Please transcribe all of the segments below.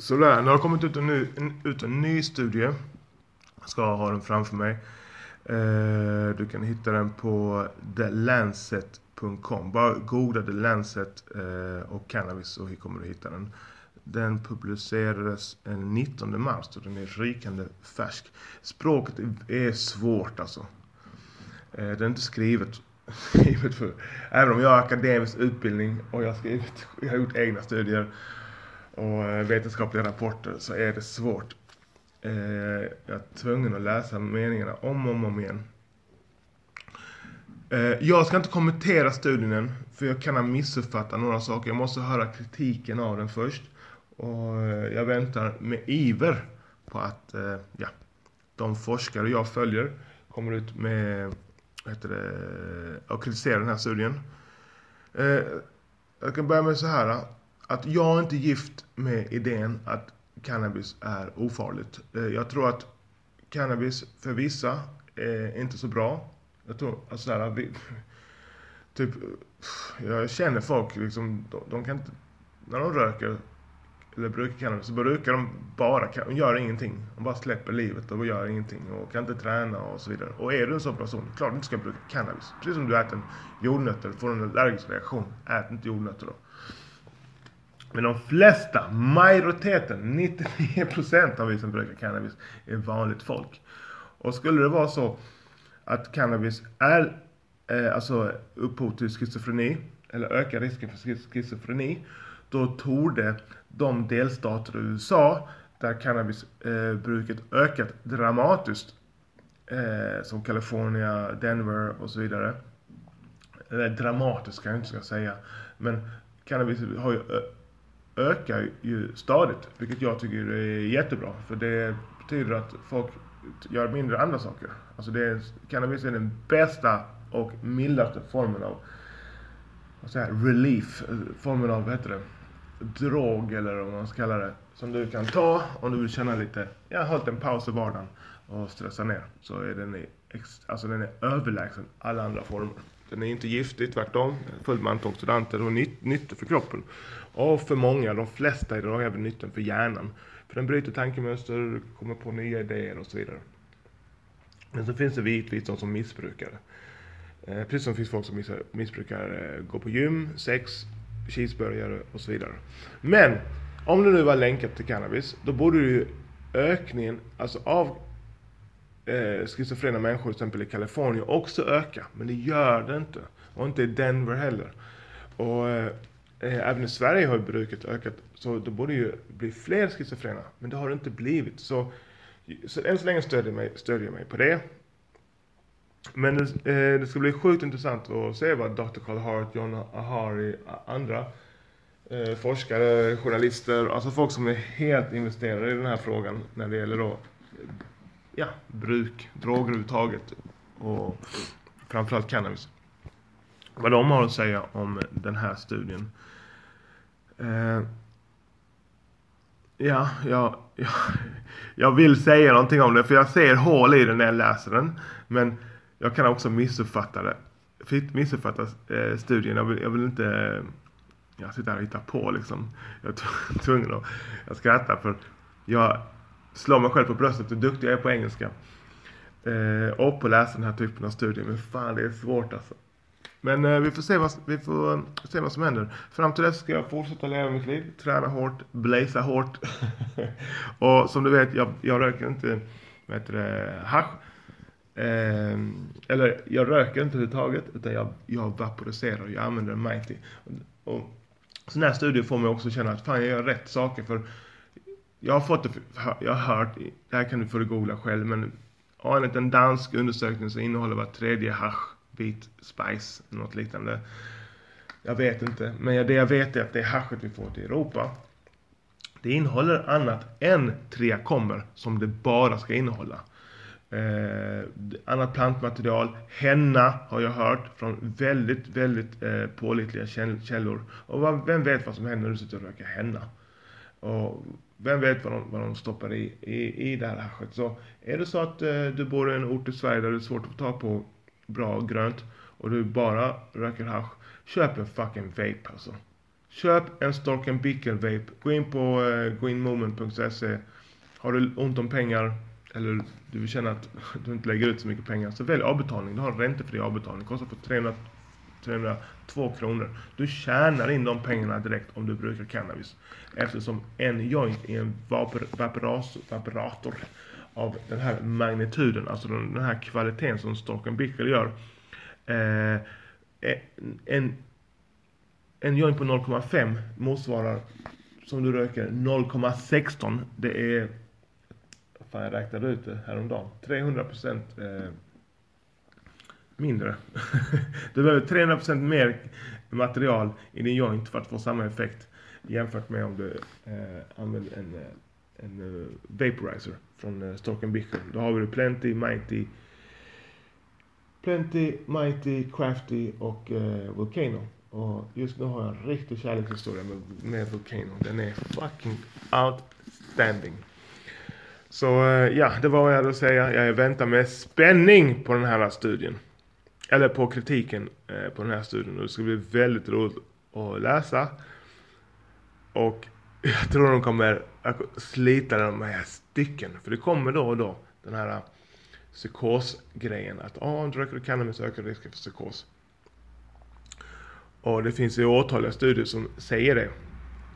Sådär, nu har det kommit ut en ny, en, ut en ny studie. Jag ska ha den framför mig. Eh, du kan hitta den på thelancet.com. Bara googla The Lancet eh, och cannabis så kommer du hitta den. Den publicerades den 19 mars och den är rykande färsk. Språket är svårt alltså. Eh, det är inte skrivet, skrivet för... Även om jag har akademisk utbildning och jag har, skrivit, jag har gjort egna studier och eh, vetenskapliga rapporter så är det svårt. Eh, jag är tvungen att läsa meningarna om och om, om igen. Eh, jag ska inte kommentera studien än, för jag kan ha missuppfattat några saker. Jag måste höra kritiken av den först. Och eh, jag väntar med iver på att eh, ja, de forskare jag följer kommer ut med heter det, och kritiserar den här studien. Jag kan börja med så här att jag är inte gift med idén att cannabis är ofarligt. Eh, jag tror att cannabis för vissa är inte så bra. Jag tror, att sådär, vi, typ, jag känner folk liksom, de, de, kan inte, när de röker eller brukar cannabis så brukar de bara, de gör ingenting. De bara släpper livet och gör ingenting och kan inte träna och så vidare. Och är du en sån person, klart du inte ska bruka cannabis. Precis som du äter en jordnötter, får en allergisk reaktion, ät inte jordnötter då. Men de flesta, majoriteten, 99% av vi som brukar cannabis är vanligt folk. Och skulle det vara så att cannabis är eh, alltså upphov till schizofreni, eller ökar risken för schizofreni, då torde de delstater i USA där cannabisbruket eh, ökat dramatiskt, eh, som California, Denver och så vidare. Eller dramatiskt kan jag inte ska säga, men cannabis har ju ökar ju stadigt, vilket jag tycker är jättebra. För det betyder att folk gör mindre andra saker. Alltså det är, cannabis är den bästa och mildaste formen av vad säger, relief, formen av, vad heter det, drog eller vad man ska kalla det. Som du kan ta om du vill känna lite, jag har hållit en paus i vardagen och stressa ner. Så är den, alltså den är överlägsen alla andra former. Den är inte giftig, tvärtom. Fullt med antioxidanter och nytt, nytta för kroppen. Och för många, de flesta idag, även nyttan för hjärnan. För den bryter tankemönster, kommer på nya idéer och så vidare. Men så finns det givetvis de som missbrukar det. Eh, precis som det finns folk som missbrukar eh, gå på gym, sex, cheeseburgare och så vidare. Men om det nu var länkat till cannabis, då borde ju ökningen alltså av eh, schizofrena människor till exempel i Kalifornien också öka. Men det gör det inte. Och inte i Denver heller. Och eh, eh även i Sverige har bruket ökat. Så det borde ju bli fler schizofrena. Men det har det inte blivit. Så, så än så länge stödjer, mig, stödjer jag mig på det. Men det, eh, det ska bli sjukt intressant att se vad Dr. Carl Hart, John Ahari, andra eh, forskare, journalister, alltså folk som är helt investerade i den här frågan när det gäller då ja, bruk, droger överhuvudtaget och framförallt cannabis. Vad de har att säga om den här studien. Eh, ja, jag, jag, jag vill säga någonting om det för jag ser hål i den när jag läser den. Men jag kan också missuppfatta det. Missuppfatta eh, studien. Jag vill, jag vill inte eh, jag sitter här och hittar på liksom. Jag är tvungen att jag skrattar för jag Slå mig själv på bröstet hur duktig jag är på engelska. Eh, och på att läsa den här typen av studier. Men fan det är svårt alltså. Men eh, vi får se vad, vi får eh, se vad som händer. Fram till dess ska jag fortsätta leva mitt liv. Träna hårt, blaza hårt. och som du vet, jag, jag röker inte vad heter det, hasch. Eh, eller jag röker inte överhuvudtaget. Utan jag, jag vaporiserar. Jag använder Mighty. Och, och sådana här studier får mig också känna att fan jag gör rätt saker. För jag har fått det, jag har hört, det här kan du få googla själv, men enligt en dansk undersökning så innehåller var tredje hash bit spice, något liknande. Jag vet inte, men det jag vet är att det haschet vi får till Europa, det innehåller annat än kommer som det bara ska innehålla. Eh, annat plantmaterial, henna har jag hört från väldigt, väldigt eh, pålitliga källor. Och vem vet vad som händer när du sitter och röker henna? Och vem vet vad de, vad de stoppar i, i, i det här haschet. Så är det så att eh, du bor i en ort i Sverige där det är svårt att få tag på bra grönt och du bara röker hasch, köp en fucking vape alltså. Köp en Storken Bickel Vape. Gå in på eh, goinmovement.se. Har du ont om pengar eller du vill känna att du inte lägger ut så mycket pengar så välj avbetalning. Du har en räntefri avbetalning. Kostar på 300, 302 kronor. Du tjänar in de pengarna direkt om du brukar cannabis. Eftersom en joint är en vaporator av den här magnituden, alltså den, den här kvaliteten som Storken Bickel gör. Eh, eh, en, en joint på 0,5 motsvarar, som du röker, 0,16. Det är, fan jag räknade ut det häromdagen, 300 procent eh, mindre. du behöver 300% mer material i din joint för att få samma effekt jämfört med om du eh, använder en, eh, en uh, vaporizer från eh, uh, Storken Bickle. Då har vi Plenty, Mighty, Plenty, Mighty, Crafty och uh, Volcano. Och just nu har jag en riktig kärlekshistoria med, med Volcano. Den är fucking outstanding. Så ja, det var vad jag hade att säga. Jag väntar med spänning på den här studien. Eller på kritiken eh, på den här studien. Och det ska bli väldigt roligt att läsa. Och jag tror de kommer slita de här stycken. För det kommer då och då den här eh, psykosgrejen. Att om oh, du röker cannabis ökar risken för psykos. Och det finns ju åtaliga studier som säger det.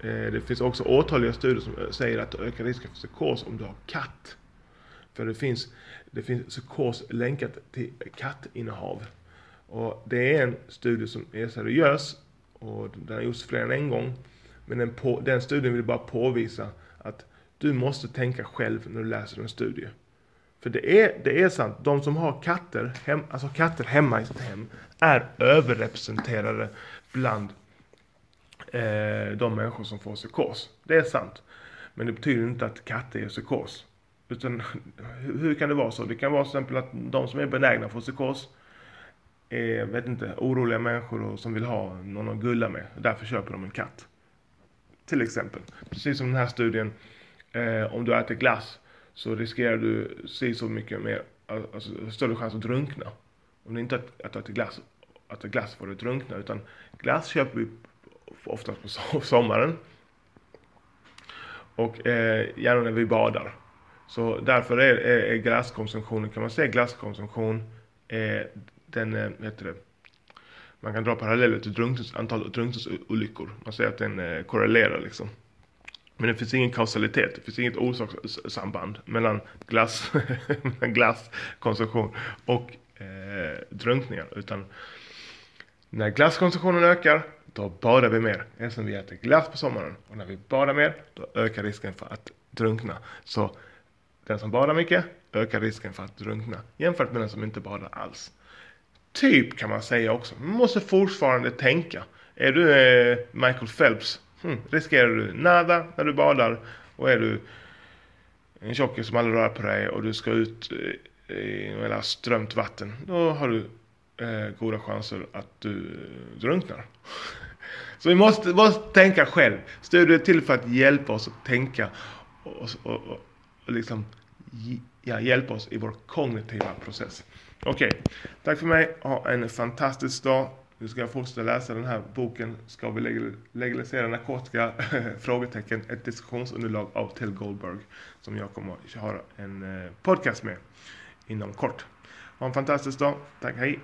Eh, det finns också åtaliga studier som eh, säger att det ökar risken för psykos om du har katt. För det finns, det finns psykos länkat till kattinnehav. Och det är en studie som är seriös och den har gjorts fler än en gång. Men den, på, den studien vill bara påvisa att du måste tänka själv när du läser en studie. För det är, det är sant, de som har katter, hem, alltså katter hemma i sitt hem är överrepresenterade bland eh, de människor som får psykos. Det är sant. Men det betyder inte att katter är psykos. Utan hur kan det vara så? Det kan vara till exempel att de som är benägna för psykos är, vet inte, oroliga människor som vill ha någon att gulla med. Därför köper de en katt. Till exempel. Precis som den här studien. Eh, om du äter glass så riskerar du se så mycket mer, alltså större chans att drunkna. Om du inte äter, att äter glass, att äta glass får du drunkna. Utan glass köper vi oftast på sommaren. Och eh, gärna när vi badar. Så därför är, är, är glasskonsumtionen, kan man säga glasskonsumtion, Eh, den, eh, heter det, man kan dra paralleller till drunknings, antal drunkningsolyckor. Man säger att den eh, korrelerar liksom. Men det finns ingen kausalitet, det finns inget orsakssamband mellan glass, glasskonsumtion och eh, drunkningar. Utan när glasskonsumtionen ökar, då badar vi mer. Eftersom vi äter glass på sommaren. Och när vi badar mer, då ökar risken för att drunkna. Så den som badar mycket ökar risken för att drunkna jämfört med den som inte badar alls. Typ kan man säga också. Man måste fortfarande tänka. Är du eh, Michael Phelps, hmm, riskerar du nada när du badar. Och är du en tjockis som aldrig rör på dig och du ska ut eh, i strömt vatten. Då har du eh, goda chanser att du eh, drunknar. Så vi måste, måste tänka själv. Studier är till för att hjälpa oss att tänka och, och, och liksom ja, hjälpa oss i vår kognitiva process. Okej, okay. tack för mig. Ha en fantastisk dag. Nu ska jag fortsätta läsa den här boken. Ska vi legalisera narkotika? Frågetecken. Ett diskussionsunderlag av Till Goldberg. Som jag kommer att ha en eh, podcast med inom kort. Ha en fantastisk dag. Tack, hej.